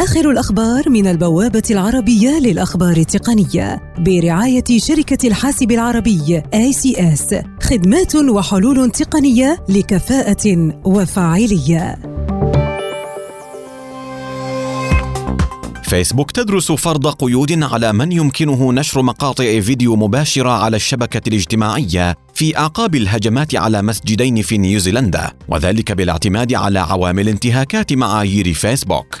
آخر الأخبار من البوابة العربية للأخبار التقنية برعاية شركة الحاسب العربي ACS خدمات وحلول تقنية لكفاءة وفاعلية. فيسبوك تدرس فرض قيود على من يمكنه نشر مقاطع فيديو مباشرة على الشبكة الاجتماعية في أعقاب الهجمات على مسجدين في نيوزيلندا وذلك بالاعتماد على عوامل انتهاكات معايير فيسبوك.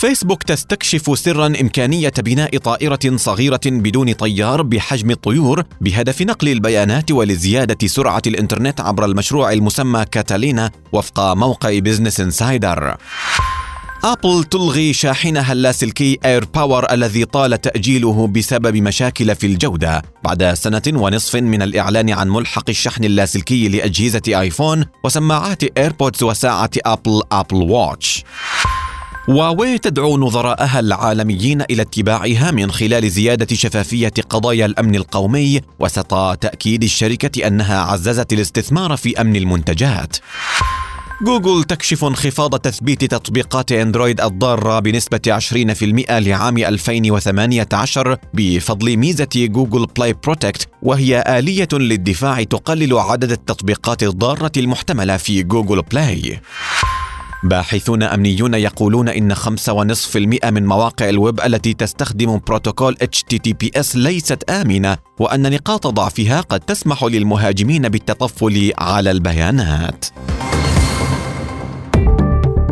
فيسبوك تستكشف سرا إمكانية بناء طائرة صغيرة بدون طيار بحجم الطيور بهدف نقل البيانات ولزيادة سرعة الإنترنت عبر المشروع المسمى Catalina وفق موقع Business Insider. آبل تلغي شاحنها اللاسلكي AirPower الذي طال تأجيله بسبب مشاكل في الجودة. بعد سنة ونصف من الإعلان عن ملحق الشحن اللاسلكي لأجهزة آيفون وسماعات AirPods وساعة ابل Apple Watch هواوي تدعو نظراءها العالميين إلى اتباعها من خلال زيادة شفافية قضايا الأمن القومي وسط تأكيد الشركة أنها عززت الاستثمار في أمن المنتجات جوجل تكشف انخفاض تثبيت تطبيقات أندرويد الضارة بنسبة 20% لعام 2018 بفضل ميزة Google Play Protect وهي آلية للدفاع تقلل عدد التطبيقات الضارة المحتملة في Google Play. باحثون أمنيون يقولون إن 5.5% من مواقع الويب التي تستخدم بروتوكول HTTPS ليست آمنة وأن نقاط ضعفها قد تسمح للمهاجمين بالتطفل على البيانات.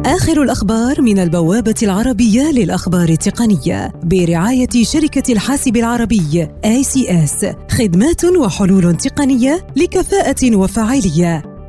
آخر الأخبار من البوابة العربية للأخبار التقنية برعاية شركة الحاسب العربي ACS خدمات وحلول تقنية لكفاءة وفاعلية